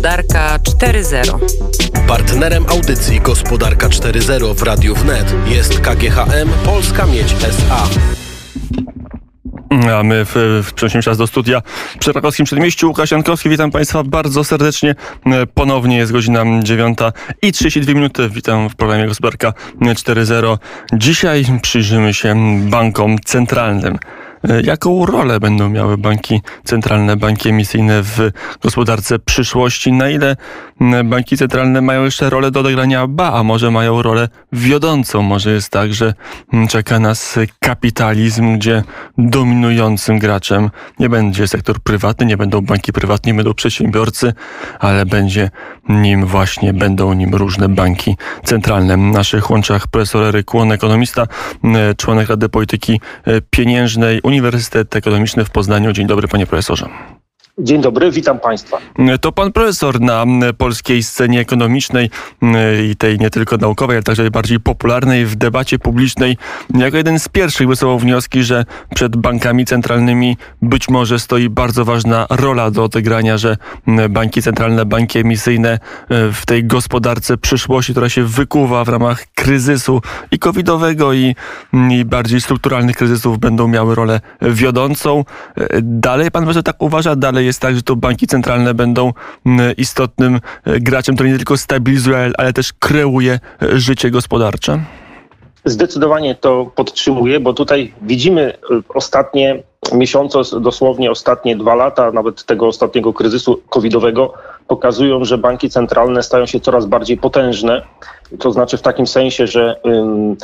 Gospodarka 4.0. Partnerem audycji Gospodarka 4.0 w Radiu Wnet jest KGHM Polska Miedź SA. A my w, w, przenosimy czas do studia przy Krakowskim Przedmieściu. Łukasz Jankowski, witam Państwa bardzo serdecznie. Ponownie jest godzina 9 i 32 minuty. Witam w programie Gospodarka 4.0. Dzisiaj przyjrzymy się bankom centralnym. E, jaką rolę będą miały banki centralne, banki emisyjne w gospodarce przyszłości? Na ile banki centralne mają jeszcze rolę do odegrania ba, a może mają rolę wiodącą? Może jest tak, że czeka nas kapitalizm, gdzie dominującym graczem nie będzie sektor prywatny, nie będą banki prywatne, nie będą przedsiębiorcy, ale będzie nim właśnie, będą nim różne banki centralne. W naszych łączach profesor Eryk Łon, ekonomista, członek Rady Polityki Pieniężnej, Uniwersytet Ekonomiczny w Poznaniu. Dzień dobry, panie profesorze. Dzień dobry, witam Państwa. To pan profesor na polskiej scenie ekonomicznej i tej nie tylko naukowej, ale także bardziej popularnej w debacie publicznej, jako jeden z pierwszych wysuwał wnioski, że przed bankami centralnymi być może stoi bardzo ważna rola do odegrania, że banki centralne, banki emisyjne w tej gospodarce przyszłości, która się wykuwa w ramach kryzysu i covidowego, i, i bardziej strukturalnych kryzysów, będą miały rolę wiodącą. Dalej pan profesor tak uważa, dalej jest tak, że to banki centralne będą mm, istotnym e, graczem, który nie tylko stabilizuje, ale też kreuje e, życie gospodarcze? Zdecydowanie to podtrzymuję, bo tutaj widzimy e, ostatnie miesiące, dosłownie ostatnie dwa lata, nawet tego ostatniego kryzysu covidowego, pokazują, że banki centralne stają się coraz bardziej potężne. To znaczy w takim sensie, że ym,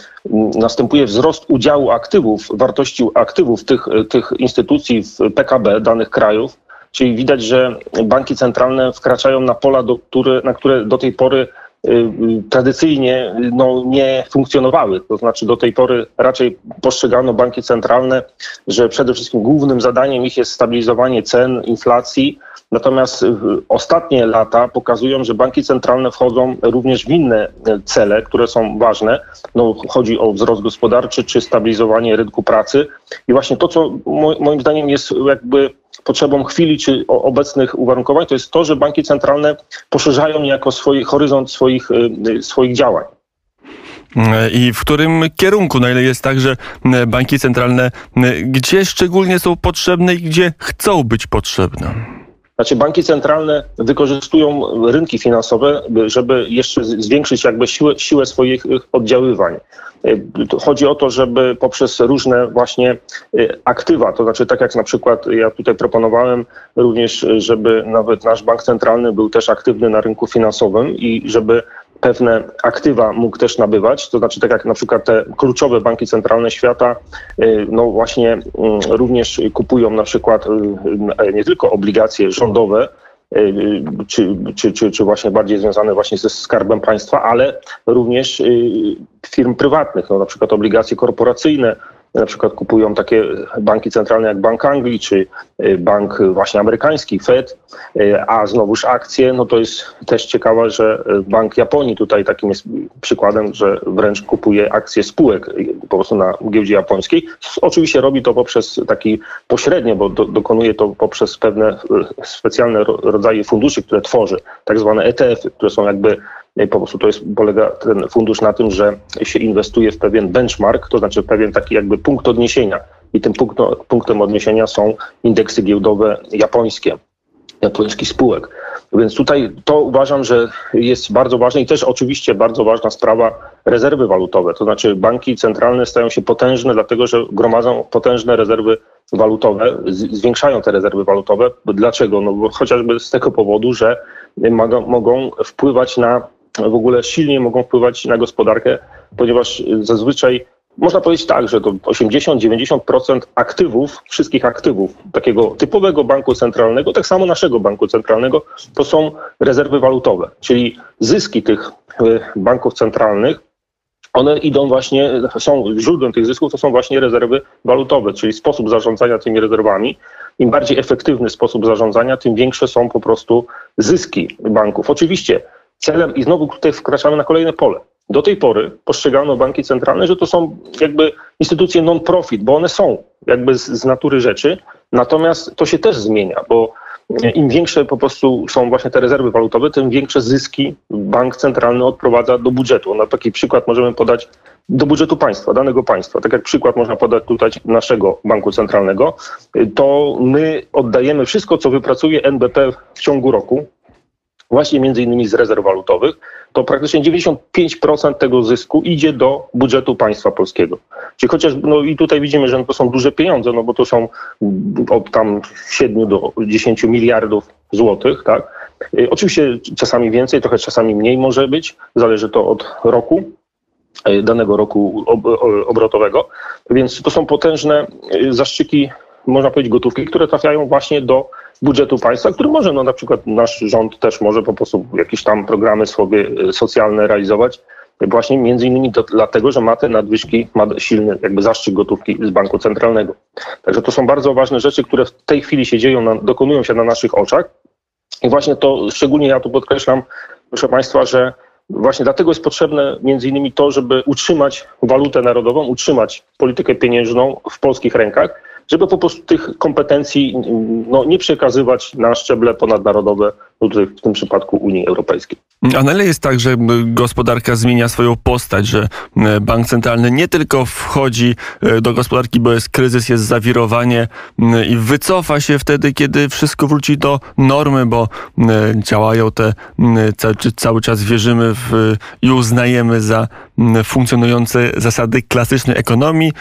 następuje wzrost udziału aktywów, wartości aktywów tych, tych instytucji w PKB danych krajów. Czyli widać, że banki centralne wkraczają na pola, do, które, na które do tej pory y, y, tradycyjnie no, nie funkcjonowały. To znaczy do tej pory raczej postrzegano banki centralne, że przede wszystkim głównym zadaniem ich jest stabilizowanie cen, inflacji. Natomiast ostatnie lata pokazują, że banki centralne wchodzą również w inne cele, które są ważne. No, chodzi o wzrost gospodarczy czy stabilizowanie rynku pracy. I właśnie to, co moim zdaniem jest jakby potrzebą chwili czy obecnych uwarunkowań, to jest to, że banki centralne poszerzają niejako swój horyzont swoich, y, swoich działań. I w którym kierunku? Na ile jest tak, że banki centralne gdzie szczególnie są potrzebne i gdzie chcą być potrzebne? Znaczy banki centralne wykorzystują rynki finansowe, żeby jeszcze zwiększyć jakby siłę, siłę swoich oddziaływań. Chodzi o to, żeby poprzez różne właśnie y, aktywa, to znaczy tak jak na przykład ja tutaj proponowałem również, żeby nawet nasz bank centralny był też aktywny na rynku finansowym i żeby pewne aktywa mógł też nabywać, to znaczy tak jak na przykład te kluczowe banki centralne świata, y, no właśnie również kupują na przykład y, nie tylko obligacje rządowe, y, czy, czy, czy, czy właśnie bardziej związane właśnie ze skarbem państwa, ale również firm prywatnych, no na przykład obligacje korporacyjne, na przykład kupują takie banki centralne jak Bank Anglii czy y, bank właśnie amerykański, Fed, y, a znowuż akcje, no to jest też ciekawe, że Bank Japonii tutaj takim jest przykładem, że wręcz kupuje akcje spółek y, po prostu na giełdzie japońskiej. Oczywiście robi to poprzez taki pośrednie, bo do, dokonuje to poprzez pewne specjalne rodzaje funduszy, które tworzy, tak zwane ETF-y, które są jakby po prostu to jest, polega ten fundusz na tym, że się inwestuje w pewien benchmark, to znaczy pewien taki jakby punkt odniesienia. I tym punktem odniesienia są indeksy giełdowe japońskie, japońskich spółek. Więc tutaj to uważam, że jest bardzo ważne i też oczywiście bardzo ważna sprawa rezerwy walutowe. To znaczy banki centralne stają się potężne, dlatego że gromadzą potężne rezerwy walutowe, zwiększają te rezerwy walutowe. Dlaczego? No bo chociażby z tego powodu, że mogą wpływać na w ogóle silnie mogą wpływać na gospodarkę, ponieważ zazwyczaj można powiedzieć tak, że to 80-90% aktywów, wszystkich aktywów takiego typowego banku centralnego, tak samo naszego banku centralnego, to są rezerwy walutowe, czyli zyski tych e, banków centralnych one idą właśnie, są źródłem tych zysków, to są właśnie rezerwy walutowe, czyli sposób zarządzania tymi rezerwami. Im bardziej efektywny sposób zarządzania, tym większe są po prostu zyski banków. Oczywiście celem, i znowu tutaj wkraczamy na kolejne pole. Do tej pory postrzegano banki centralne, że to są jakby instytucje non-profit, bo one są jakby z, z natury rzeczy, natomiast to się też zmienia, bo im większe po prostu są właśnie te rezerwy walutowe, tym większe zyski bank centralny odprowadza do budżetu. Na taki przykład możemy podać do budżetu państwa, danego państwa. Tak jak przykład można podać tutaj naszego banku centralnego, to my oddajemy wszystko, co wypracuje NBP w ciągu roku, właśnie między innymi z rezerw walutowych, to praktycznie 95% tego zysku idzie do budżetu państwa polskiego. Czyli chociaż, no i tutaj widzimy, że to są duże pieniądze, no bo to są od tam 7 do 10 miliardów złotych, tak? Y, oczywiście czasami więcej, trochę czasami mniej może być, zależy to od roku, y, danego roku obrotowego, więc to są potężne y, zaszczyki, można powiedzieć, gotówki, które trafiają właśnie do budżetu państwa, który może, no na przykład nasz rząd też może po prostu jakieś tam programy sobie e, socjalne realizować, właśnie między innymi to, dlatego, że ma te nadwyżki, ma silny jakby zastrzyk gotówki z banku centralnego. Także to są bardzo ważne rzeczy, które w tej chwili się dzieją, na, dokonują się na naszych oczach. I właśnie to, szczególnie ja tu podkreślam, proszę Państwa, że właśnie dlatego jest potrzebne między innymi to, żeby utrzymać walutę narodową, utrzymać politykę pieniężną w polskich rękach, żeby po prostu tych kompetencji no, nie przekazywać na szczeble ponadnarodowe, no tutaj w tym przypadku Unii Europejskiej. A na ile jest tak, że gospodarka zmienia swoją postać, że bank centralny nie tylko wchodzi e, do gospodarki, bo jest kryzys, jest zawirowanie i wycofa się wtedy, kiedy wszystko wróci do normy, bo działają te, cały czas wierzymy w, i uznajemy za funkcjonujące zasady klasycznej ekonomii.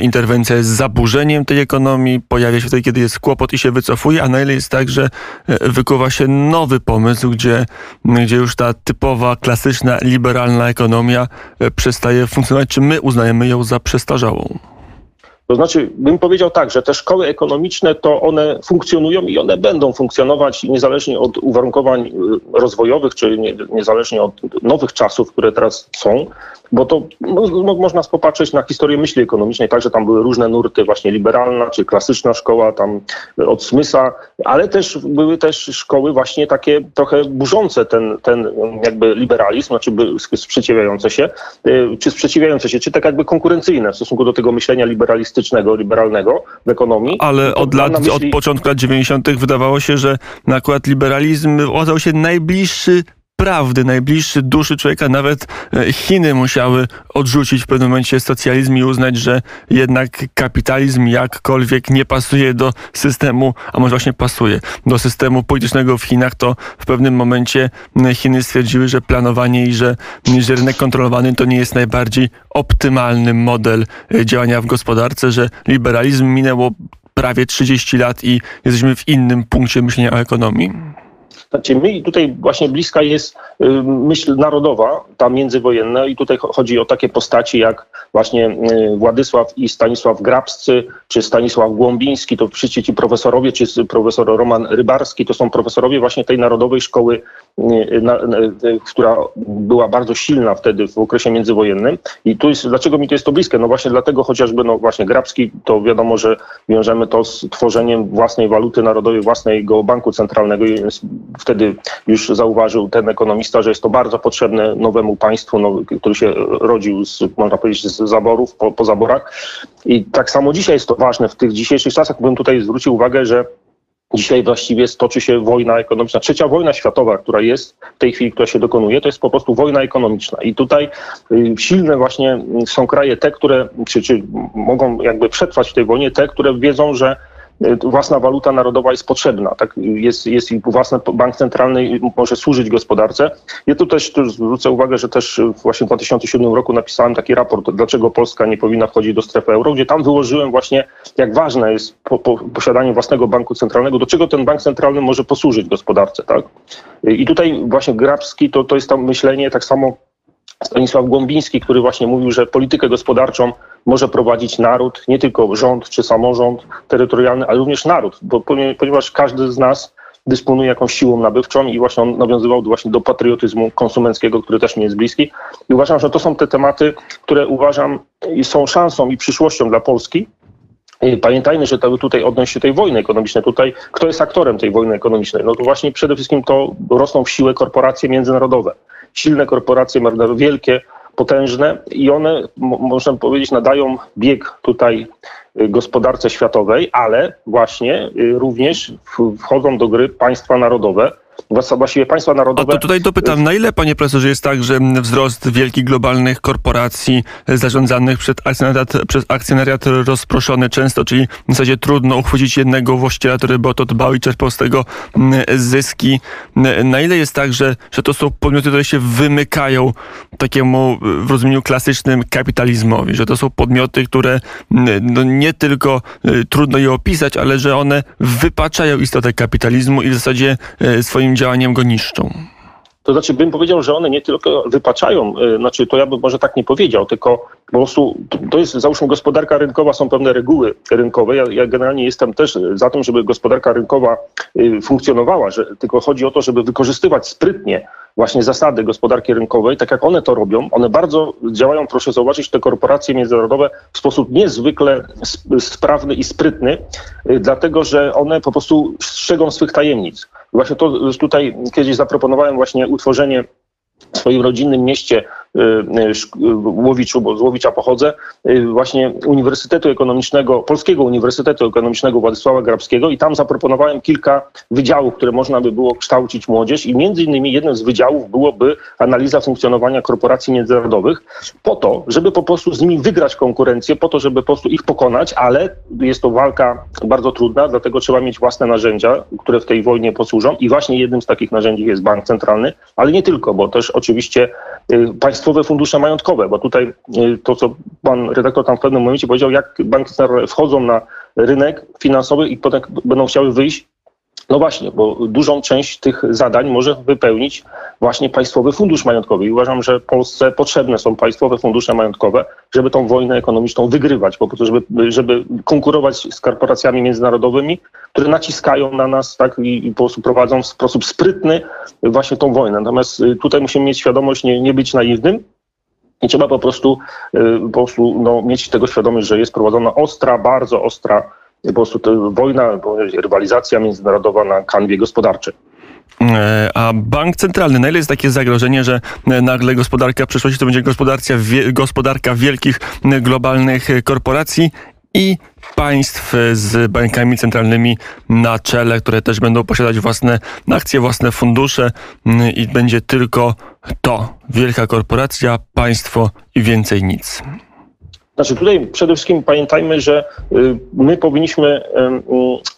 Interwencja jest zaburzeniem tej ekonomii, pojawia się wtedy, kiedy jest kłopot i się wycofuje, a na ile jest tak, że e, wykuwa się nowy pomysł, gdzie, gdzie już ta typowa, klasyczna, liberalna ekonomia e, przestaje funkcjonować, czy my uznajemy ją za przestarzałą? To znaczy, bym powiedział tak, że te szkoły ekonomiczne to one funkcjonują i one będą funkcjonować niezależnie od uwarunkowań y, rozwojowych, czy niezależnie od nowych czasów, które teraz są, bo to no, można popatrzeć na historię myśli ekonomicznej, także tam były różne nurty, właśnie liberalna czy klasyczna szkoła, tam od Smysa, ale też były też szkoły właśnie takie trochę burzące ten, ten jakby liberalizm, znaczy sprzeciwiające się, y, czy sprzeciwiające się, czy tak jakby konkurencyjne w stosunku do tego myślenia liberalistycznego, liberalnego w ekonomii. Ale od lat, myśli... od początku lat 90. wydawało się, że nakład liberalizm okazał się najbliższy prawdy, najbliższy duszy człowieka, nawet e, Chiny musiały odrzucić w pewnym momencie socjalizm i uznać, że jednak kapitalizm jakkolwiek nie pasuje do systemu, a może właśnie pasuje do systemu politycznego w Chinach, to w pewnym momencie Chiny stwierdziły, że planowanie i że, że rynek kontrolowany to nie jest najbardziej optymalny model e, działania w gospodarce, że liberalizm minęło prawie 30 lat i jesteśmy w innym punkcie myślenia o ekonomii. Znaczy my tutaj właśnie bliska jest myśl narodowa, ta międzywojenna i tutaj chodzi o takie postaci jak właśnie y, Władysław i Stanisław Grabscy, czy Stanisław Głąbiński, to wszyscy ci profesorowie, czy profesor Roman Rybarski, to są profesorowie właśnie tej narodowej szkoły, y, która była bardzo silna wtedy w okresie międzywojennym. I tu jest, dlaczego mi to jest to bliskie? No właśnie dlatego chociażby, no właśnie Grabski, to wiadomo, że wiążemy to z tworzeniem własnej waluty narodowej, własnego banku centralnego wtedy już zauważył ten ekonomista, że jest to bardzo potrzebne nowemu państwu, no, który się rodził, z, można powiedzieć, z zaborów, po, po zaborach. I tak samo dzisiaj jest to ważne w tych dzisiejszych czasach. Bym tutaj zwrócił uwagę, że Dzisiaj właściwie stoczy się wojna ekonomiczna. Trzecia wojna światowa, która jest w tej chwili, która się dokonuje, to jest po prostu wojna ekonomiczna. I tutaj y, silne właśnie są kraje te, które, czy, czy mogą jakby przetrwać w tej wojnie, te, które wiedzą, że własna waluta narodowa jest potrzebna. Tak? Jest, jest i własny bank centralny może służyć gospodarce. Ja tu też tu zwrócę uwagę, że też właśnie w 2007 roku napisałem taki raport, dlaczego Polska nie powinna wchodzić do strefy euro, gdzie tam wyłożyłem właśnie, jak ważne jest po, po posiadanie własnego banku centralnego, do czego ten bank centralny może posłużyć gospodarce. Tak? I tutaj właśnie Grabski to, to jest tam myślenie tak samo Stanisław Głąbiński, który właśnie mówił, że politykę gospodarczą może prowadzić naród, nie tylko rząd czy samorząd terytorialny, ale również naród, bo ponieważ każdy z nas dysponuje jakąś siłą nabywczą i właśnie on nawiązywał właśnie do patriotyzmu konsumenckiego, który też mi jest bliski. I uważam, że to są te tematy, które uważam są szansą i przyszłością dla Polski. Pamiętajmy, że to tutaj odnosi się tej wojny ekonomicznej. Tutaj kto jest aktorem tej wojny ekonomicznej? No to właśnie przede wszystkim to rosną w siłę korporacje międzynarodowe. Silne korporacje wielkie, potężne i one, można powiedzieć, nadają bieg tutaj gospodarce światowej, ale właśnie również wchodzą do gry państwa narodowe, właściwie państwa narodowe. A to tutaj dopytam, na ile, panie profesorze, jest tak, że wzrost wielkich globalnych korporacji zarządzanych przez akcjonariat, przez akcjonariat rozproszony często, czyli w zasadzie trudno uchwycić jednego właściciela, który by o to dbał i czerpał z tego zyski. Na ile jest tak, że, że to są podmioty, które się wymykają takiemu w rozumieniu klasycznym kapitalizmowi, że to są podmioty, które no, nie tylko y, trudno je opisać, ale że one wypaczają istotę kapitalizmu i w zasadzie y, swoim działaniem go niszczą? To znaczy, bym powiedział, że one nie tylko wypaczają, y, znaczy to ja bym może tak nie powiedział, tylko po prostu to jest, załóżmy, gospodarka rynkowa, są pewne reguły rynkowe. Ja, ja generalnie jestem też za tym, żeby gospodarka rynkowa y, funkcjonowała, że tylko chodzi o to, żeby wykorzystywać sprytnie właśnie zasady gospodarki rynkowej, tak jak one to robią. One bardzo działają, proszę zauważyć, te korporacje międzynarodowe w sposób niezwykle sprawny i sprytny, y, dlatego że one po prostu strzegą swych tajemnic. Właśnie to tutaj kiedyś zaproponowałem właśnie utworzenie w swoim rodzinnym mieście Łowiczu, bo z Łowicza pochodzę, y, właśnie Uniwersytetu Ekonomicznego, Polskiego Uniwersytetu Ekonomicznego Władysława Grabskiego i tam zaproponowałem kilka wydziałów, które można by było kształcić młodzież i między innymi jednym z wydziałów byłoby analiza funkcjonowania korporacji międzynarodowych po to, żeby po prostu z nimi wygrać konkurencję, po to, żeby po prostu ich pokonać, ale jest to walka bardzo trudna, dlatego trzeba mieć własne narzędzia, które w tej wojnie posłużą i właśnie jednym z takich narzędzi jest bank centralny, ale nie tylko, bo też oczywiście y, państwowe fundusze majątkowe, bo tutaj y, to, co pan redaktor tam w pewnym momencie powiedział, jak banki wchodzą na rynek finansowy i potem będą chciały wyjść, no właśnie, bo dużą część tych zadań może wypełnić właśnie Państwowy Fundusz Majątkowy. I uważam, że Polsce potrzebne są państwowe fundusze majątkowe, żeby tą wojnę ekonomiczną wygrywać, po prostu, żeby, żeby konkurować z korporacjami międzynarodowymi, które naciskają na nas tak, i, i po prostu prowadzą w sposób sprytny właśnie tą wojnę. Natomiast y, tutaj musimy mieć świadomość, nie, nie być naiwnym, i trzeba po prostu, y, po prostu no, mieć tego świadomość, że jest prowadzona ostra, bardzo ostra po prostu to wojna, rywalizacja międzynarodowa na kanwie gospodarczej. E, a bank centralny, na ile jest takie zagrożenie, że e, nagle gospodarka w przyszłości to będzie gospodarka, gospodarka wielkich globalnych korporacji i państw z bankami centralnymi na czele, które też będą posiadać własne akcje, własne fundusze i będzie tylko to, wielka korporacja, państwo i więcej nic. Znaczy tutaj przede wszystkim pamiętajmy, że y, my powinniśmy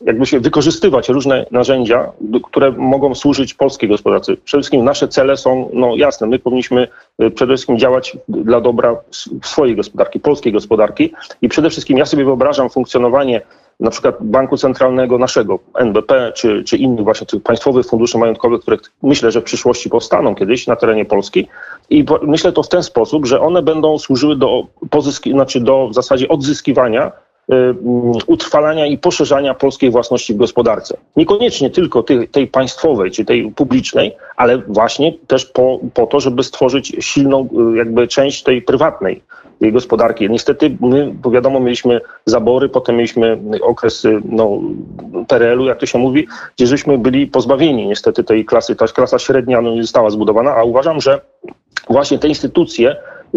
jakby się wykorzystywać różne narzędzia, które mogą służyć polskiej gospodarce. Przede wszystkim nasze cele są no, jasne. My powinniśmy y, przede wszystkim działać dla dobra swojej gospodarki, polskiej gospodarki i przede wszystkim ja sobie wyobrażam funkcjonowanie na przykład banku centralnego naszego, NBP, czy, czy innych właśnie tych państwowych funduszy majątkowych, które myślę, że w przyszłości powstaną kiedyś na terenie Polski. I myślę to w ten sposób, że one będą służyły do pozyski, znaczy do w zasadzie odzyskiwania y, mm, utrwalania i poszerzania polskiej własności w gospodarce. Niekoniecznie tylko tej, tej, państwowej czy tej publicznej, ale właśnie też po, po to, żeby stworzyć silną y, jakby część tej prywatnej gospodarki. Niestety my, bo wiadomo, mieliśmy zabory, potem mieliśmy okres no, PRL-u, jak to się mówi, gdzie żeśmy byli pozbawieni niestety tej klasy, ta klasa średnia no, nie została zbudowana, a uważam, że właśnie te instytucje,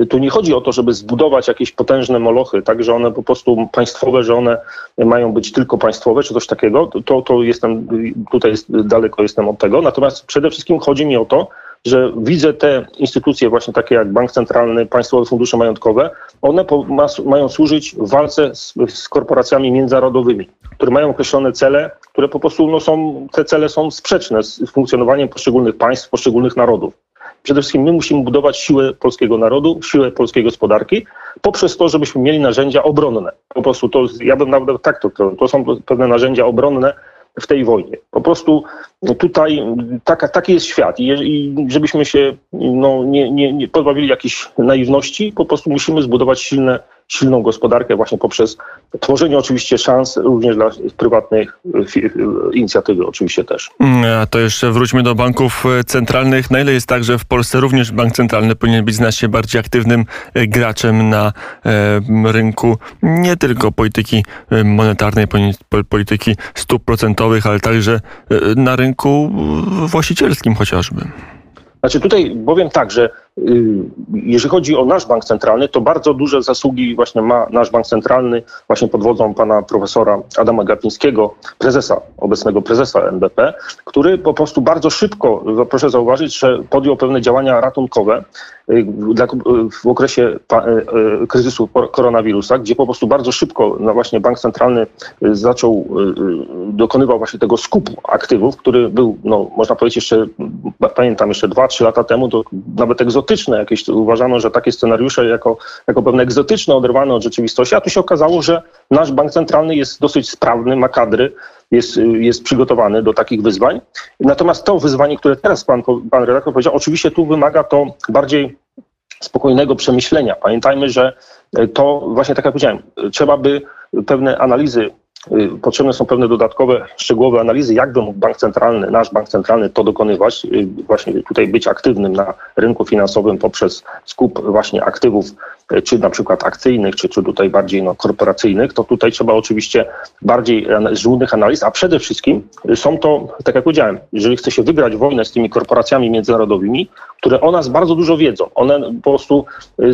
tu nie chodzi o to, żeby zbudować jakieś potężne molochy, tak, że one po prostu państwowe, że one mają być tylko państwowe, czy coś takiego, to, to jestem, tutaj jest, daleko jestem od tego. Natomiast przede wszystkim chodzi mi o to, że widzę te instytucje właśnie takie jak Bank Centralny, Państwowe Fundusze Majątkowe, one po, ma, mają służyć w walce z, z, korporacjami międzynarodowymi, które mają określone cele, które po prostu no, są, te cele są sprzeczne z funkcjonowaniem poszczególnych państw, poszczególnych narodów. Przede wszystkim my musimy budować siłę polskiego narodu, siłę polskiej gospodarki, poprzez to, żebyśmy mieli narzędzia obronne. Po prostu to, ja bym nawet tak to, to, to są pewne narzędzia obronne, w tej wojnie. Po prostu tutaj taka, taki jest świat i, i żebyśmy się no, nie, nie, nie pozbawili jakiejś naiwności, po prostu musimy zbudować silne silną gospodarkę właśnie poprzez tworzenie oczywiście szans również dla prywatnych inicjatywy oczywiście też. Mm, a to jeszcze wróćmy do banków e, centralnych. Na ile jest tak, że w Polsce również bank centralny powinien być znacznie bardziej aktywnym e, graczem na e, rynku nie tylko polityki monetarnej, polityki stóp procentowych, ale także na rynku właścicielskim chociażby? Znaczy tutaj powiem tak, że jeżeli chodzi o nasz bank centralny, to bardzo duże zasługi właśnie ma nasz bank centralny, właśnie pod wodzą pana profesora Adama Gapińskiego, prezesa, obecnego prezesa NBP, który po prostu bardzo szybko, proszę zauważyć, że podjął pewne działania ratunkowe w okresie kryzysu koronawirusa, gdzie po prostu bardzo szybko no właśnie bank centralny zaczął, dokonywał właśnie tego skupu aktywów, który był, no, można powiedzieć jeszcze, pamiętam jeszcze dwa, trzy lata temu, to nawet egzotyczne jakieś, uważano, że takie scenariusze jako, jako pewne egzotyczne, oderwane od rzeczywistości, a tu się okazało, że nasz bank centralny jest dosyć sprawny, ma kadry, jest, jest przygotowany do takich wyzwań. Natomiast to wyzwanie, które teraz pan, pan redaktor powiedział, oczywiście tu wymaga to bardziej spokojnego przemyślenia. Pamiętajmy, że to właśnie tak jak powiedziałem, trzeba by pewne analizy potrzebne są pewne dodatkowe, szczegółowe analizy, jakby mógł bank centralny, nasz bank centralny to dokonywać, y, właśnie tutaj być aktywnym na rynku finansowym poprzez skup właśnie aktywów, y, czy na przykład akcyjnych, czy, czy tutaj bardziej no, korporacyjnych, to tutaj trzeba oczywiście bardziej żmudnych analiz, a przede wszystkim są to, tak jak powiedziałem, jeżeli chce się wygrać wojnę z tymi korporacjami międzynarodowymi, które o nas bardzo dużo wiedzą, one po prostu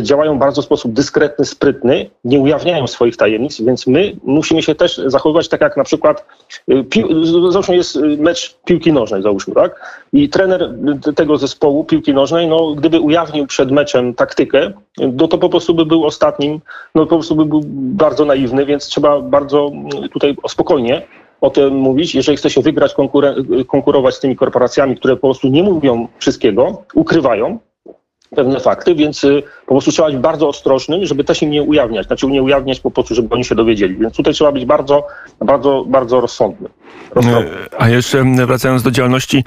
działają bardzo w sposób dyskretny, sprytny, nie ujawniają swoich tajemnic, więc my musimy się też zachowywać tak jak na przykład, y, pił, załóżmy jest y, mecz piłki nożnej, załóżmy, tak? I trener tego zespołu piłki nożnej, no gdyby ujawnił przed meczem taktykę, no to po prostu by był ostatnim, no po prostu by był bardzo naiwny, więc trzeba bardzo tutaj spokojnie o tym mówić. Jeżeli chce się wygrać, konkurować z tymi korporacjami, które po prostu nie mówią wszystkiego, ukrywają, pewne fakty, więc y, po prostu trzeba być bardzo ostrożnym, żeby też im nie ujawniać, znaczy nie ujawniać po prostu, żeby oni się dowiedzieli. Więc tutaj trzeba być bardzo, bardzo, bardzo rozsądnym. A jeszcze wracając do działalności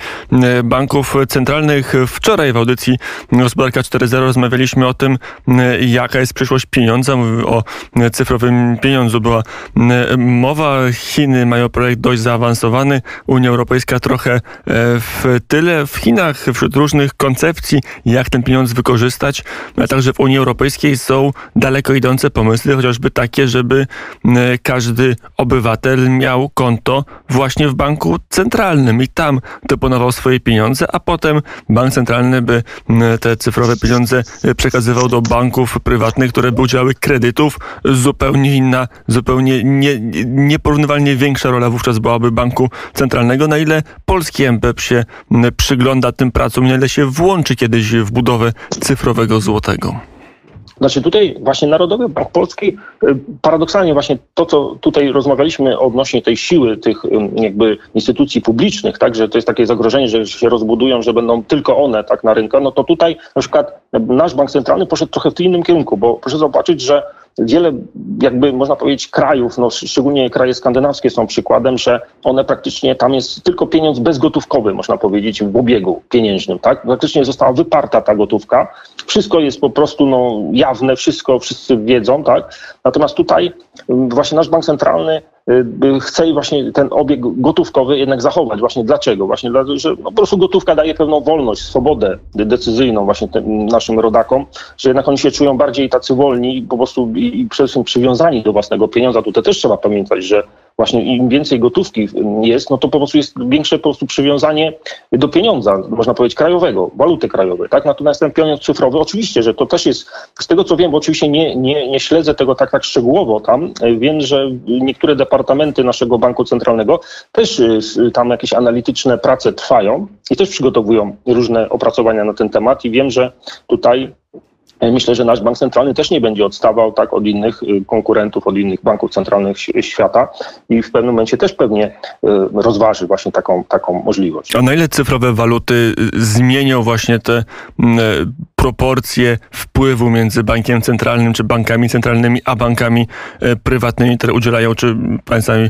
banków centralnych, wczoraj w audycji Gospodarka 4.0 rozmawialiśmy o tym, jaka jest przyszłość pieniądza. O cyfrowym pieniądzu była mowa. Chiny mają projekt dość zaawansowany, Unia Europejska trochę w tyle. W Chinach wśród różnych koncepcji, jak ten pieniądz wykorzystać, a także w Unii Europejskiej są daleko idące pomysły, chociażby takie, żeby każdy obywatel miał konto właśnie w banku centralnym i tam deponował swoje pieniądze, a potem bank centralny by te cyfrowe pieniądze e, przekazywał do banków prywatnych, które by udzielały kredytów. Zupełnie inna, zupełnie nie, nieporównywalnie większa rola wówczas byłaby banku centralnego. Na ile polski MPEP się przygląda tym pracom, na ile się włączy kiedyś w budowę cyfrowego złotego? Znaczy tutaj właśnie Narodowy Bank Polski, y, paradoksalnie właśnie to, co tutaj rozmawialiśmy odnośnie tej siły tych jakby instytucji publicznych, tak, że to jest takie zagrożenie, że się rozbudują, że będą tylko one tak na rynku, no to tutaj na przykład nasz bank centralny poszedł trochę w innym kierunku, bo proszę zobaczyć, że wiele, jakby można powiedzieć, krajów, no szczególnie kraje skandynawskie są przykładem, że one praktycznie, tam jest tylko pieniądz bezgotówkowy, można powiedzieć, w obiegu pieniężnym, tak? Praktycznie została wyparta ta gotówka. Wszystko jest po prostu no, jawne, wszystko wszyscy wiedzą, tak? Natomiast tutaj właśnie nasz bank centralny chce właśnie ten obieg gotówkowy jednak zachować. Właśnie dlaczego? Właśnie dlatego, że po prostu gotówka daje pewną wolność, swobodę decyzyjną właśnie naszym rodakom, że jednak oni się czują bardziej tacy wolni i po prostu i, i przede wszystkim przywiązani do własnego pieniądza. Tutaj też trzeba pamiętać, że właśnie im więcej gotówki jest, no to po prostu jest większe po prostu przywiązanie do pieniądza, można powiedzieć krajowego, waluty krajowej, tak? Natomiast ten pieniądz cyfrowy, oczywiście, że to też jest, z tego co wiem, bo oczywiście nie, nie, nie śledzę tego tak, tak szczegółowo tam, wiem, że niektóre departamenty naszego banku centralnego też y, tam jakieś analityczne prace trwają i też przygotowują różne opracowania na ten temat i wiem, że tutaj Myślę, że nasz bank centralny też nie będzie odstawał tak od innych y, konkurentów, od innych banków centralnych świata i w pewnym momencie też pewnie y, rozważy właśnie taką, taką możliwość. A na ile cyfrowe waluty y, zmienią właśnie te proporcje wpływu między bankiem centralnym, czy bankami centralnymi, a bankami prywatnymi, które udzielają, czy państwami,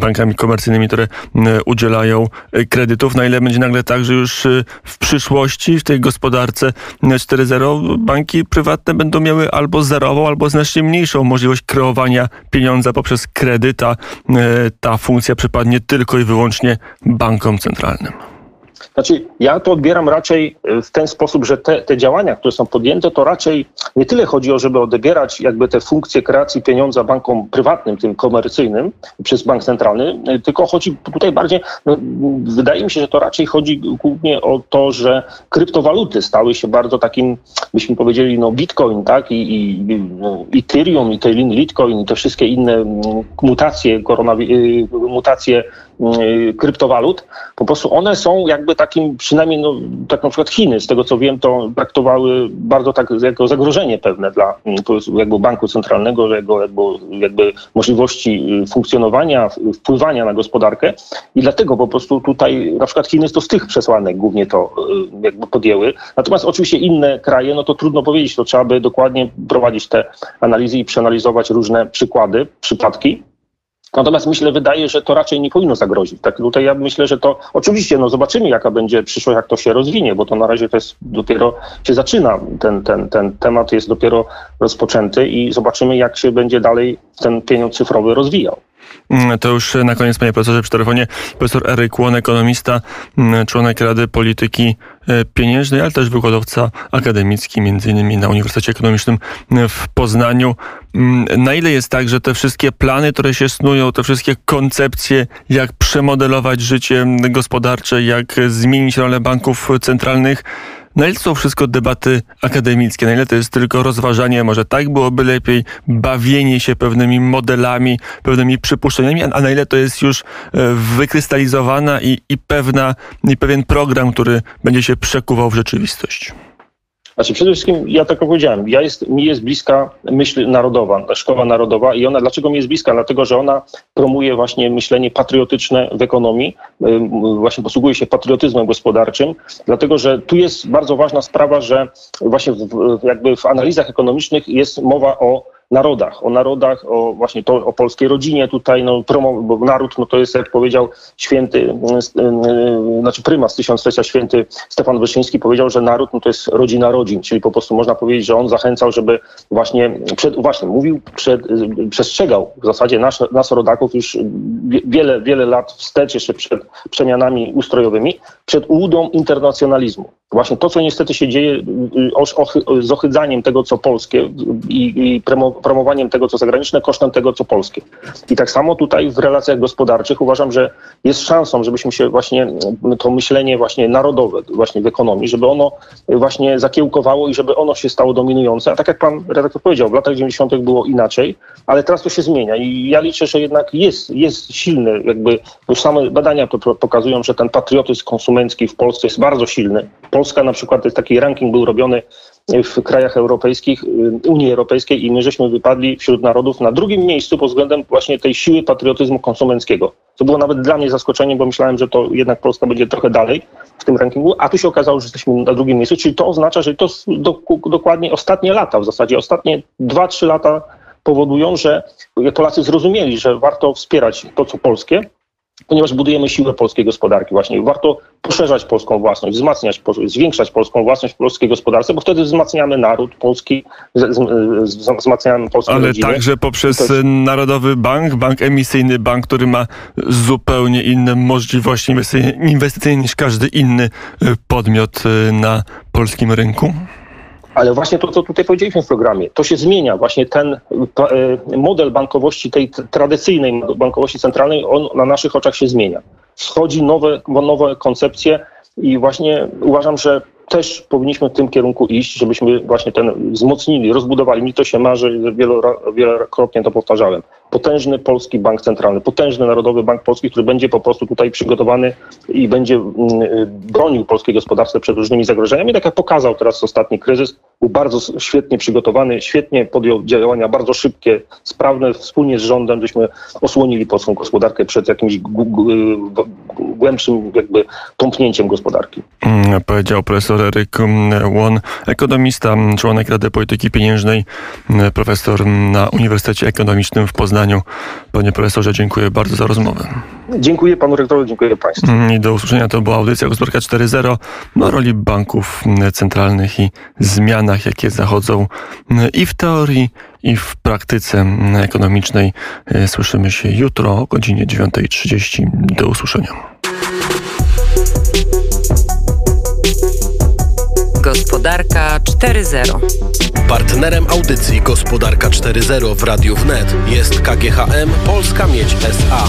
bankami komercyjnymi, które udzielają kredytów? Na ile będzie nagle tak, że już w przyszłości, w tej gospodarce 4.0 banki prywatne będą miały albo zerową, albo znacznie mniejszą możliwość kreowania pieniądza poprzez kredyt, a e, ta funkcja przypadnie tylko i wyłącznie bankom centralnym. Znaczy, ja to odbieram raczej e, w ten sposób, że te, te działania, które są podjęte, to raczej nie tyle chodzi o, żeby odbierać jakby te funkcje kreacji pieniądza bankom prywatnym, tym komercyjnym przez bank centralny, e, tylko chodzi tutaj bardziej, no, wydaje mi się, że to raczej chodzi głównie o to, że kryptowaluty stały się bardzo takim, byśmy powiedzieli, no bitcoin, tak, i, i no, Ethereum, i Litecoin, i te wszystkie inne mm, mutacje, y, mutacje kryptowalut, po prostu one są jakby takim, przynajmniej no, tak na przykład Chiny, z tego co wiem, to traktowały bardzo tak jako zagrożenie pewne dla mm, jakby banku centralnego, jego jakby, jakby możliwości y, funkcjonowania, wpływania na gospodarkę i dlatego po prostu tutaj na przykład Chiny to z tych przesłanek głównie to y, jakby podjęły. Natomiast oczywiście inne kraje, no to trudno powiedzieć, to trzeba by dokładnie prowadzić te analizy i przeanalizować różne przykłady, przypadki. Natomiast myślę, wydaje, że to raczej nie powinno zagrozić. Tak tutaj ja myślę, że to oczywiście no zobaczymy, jaka będzie przyszłość, jak to się rozwinie, bo to na razie to jest dopiero się zaczyna. Ten, ten, ten temat jest dopiero rozpoczęty i zobaczymy, jak się będzie dalej ten pieniądz cyfrowy rozwijał. Mm, to już na koniec, panie profesorze, przy telefonie profesor Eryk Łon, ekonomista, mm, członek Rady Polityki e, Pieniężnej, ale też wykładowca akademicki, między innymi na Uniwersytecie Ekonomicznym w Poznaniu. Mm, na ile jest tak, że te wszystkie plany, które się snują, te wszystkie koncepcje, jak przemodelować życie gospodarcze, jak zmienić rolę banków centralnych, na ile to są wszystko debaty akademickie, na ile to jest tylko rozważanie, może tak byłoby lepiej, bawienie się pewnymi modelami, pewnymi przypuszczeniami, a na ile to jest już e, wykrystalizowana i, i pewna, i pewien program, który będzie się przekuwał w rzeczywistość. Znaczy przede wszystkim, ja tak jak powiedziałem, ja jest, mi jest bliska myśl narodowa, szkoła narodowa i ona, dlaczego mi jest bliska? Dlatego, że ona promuje właśnie myślenie patriotyczne w ekonomii, właśnie posługuje się patriotyzmem gospodarczym, dlatego, że tu jest bardzo ważna sprawa, że właśnie w, jakby w analizach ekonomicznych jest mowa o narodach, o narodach, o właśnie to, o polskiej rodzinie tutaj, no, promo, bo naród, no to jest, jak powiedział święty, yy, znaczy prymas tysiąclecia święty Stefan Wyszyński powiedział, że naród, no to jest rodzina rodzin, czyli po prostu można powiedzieć, że on zachęcał, żeby właśnie, przed, właśnie mówił, przed, przestrzegał w zasadzie nas, nas rodaków już wiele, wiele lat wstecz, jeszcze przed przemianami ustrojowymi, przed ułudą internacjonalizmu. Właśnie to, co niestety się dzieje y, y, z ochydzaniem tego, co polskie i, i promowaniem tego, co zagraniczne, kosztem tego, co polskie. I tak samo tutaj w relacjach gospodarczych uważam, że jest szansą, żebyśmy się właśnie to myślenie właśnie narodowe właśnie w ekonomii, żeby ono właśnie zakiełkowało i żeby ono się stało dominujące. A tak jak pan redaktor powiedział, w latach 90. było inaczej, ale teraz to się zmienia i ja liczę, że jednak jest, jest silny, jakby już same badania to pokazują, że ten patriotyzm konsumencki w Polsce jest bardzo silny. Polska na przykład, taki ranking był robiony w krajach europejskich, y, Unii Europejskiej i my żeśmy wypadli wśród narodów na drugim miejscu pod względem właśnie tej siły patriotyzmu konsumenckiego. To było nawet dla mnie zaskoczeniem, bo myślałem, że to jednak Polska będzie trochę dalej w tym rankingu, a tu się okazało, że jesteśmy na drugim miejscu, czyli to oznacza, że to do, dokładnie ostatnie lata, w zasadzie ostatnie 2-3 lata powodują, że Polacy zrozumieli, że warto wspierać to, co polskie, ponieważ budujemy siłę polskiej gospodarki. Właśnie warto poszerzać polską własność, wzmacniać, zwiększać polską własność w polskiej gospodarce, bo wtedy wzmacniamy naród polski, wzmacniamy polską Ale rodzinę. także poprzez jest... Narodowy Bank, bank emisyjny, bank, który ma zupełnie inne możliwości inwestycyjne niż każdy inny y, podmiot y, na polskim rynku. Ale właśnie to, co tutaj powiedzieliśmy w programie, to się zmienia. Właśnie ten e, model bankowości, tej tradycyjnej bankowości centralnej, on na naszych oczach się zmienia. Wchodzi nowe, nowe koncepcje i właśnie uważam, że też powinniśmy w tym kierunku iść, żebyśmy właśnie ten wzmocnili, rozbudowali. Mi to się marzy, wielokrotnie to powtarzałem. Potężny polski bank centralny, potężny Narodowy Bank Polski, który będzie po prostu tutaj przygotowany i będzie mm, bronił polskiej gospodarce przed różnymi zagrożeniami. Tak jak pokazał teraz ostatni kryzys, był bardzo świetnie przygotowany, świetnie podjął działania, bardzo szybkie, sprawne, wspólnie z rządem, żeśmy osłonili polską gospodarkę przed jakimś głębszym jakby tąpnięciem gospodarki. Mm, powiedział profesor Eryk Łon, ekonomista, członek Rady Polityki Pieniężnej, profesor na Uniwersytecie Ekonomicznym w Poznaniu. Panie profesorze, dziękuję bardzo za rozmowę. Dziękuję panu rektorowi, dziękuję państwu. Mm, I do usłyszenia to była audycja Gospodarka 4.0 o roli banków centralnych i zmianach, jakie zachodzą i w teorii, i w praktyce ekonomicznej. Słyszymy się jutro o godzinie 9.30. Do usłyszenia. Gospodarka 4.0. Partnerem audycji Gospodarka 4.0 w Radiu Wnet jest KGHM Polska Miedź SA.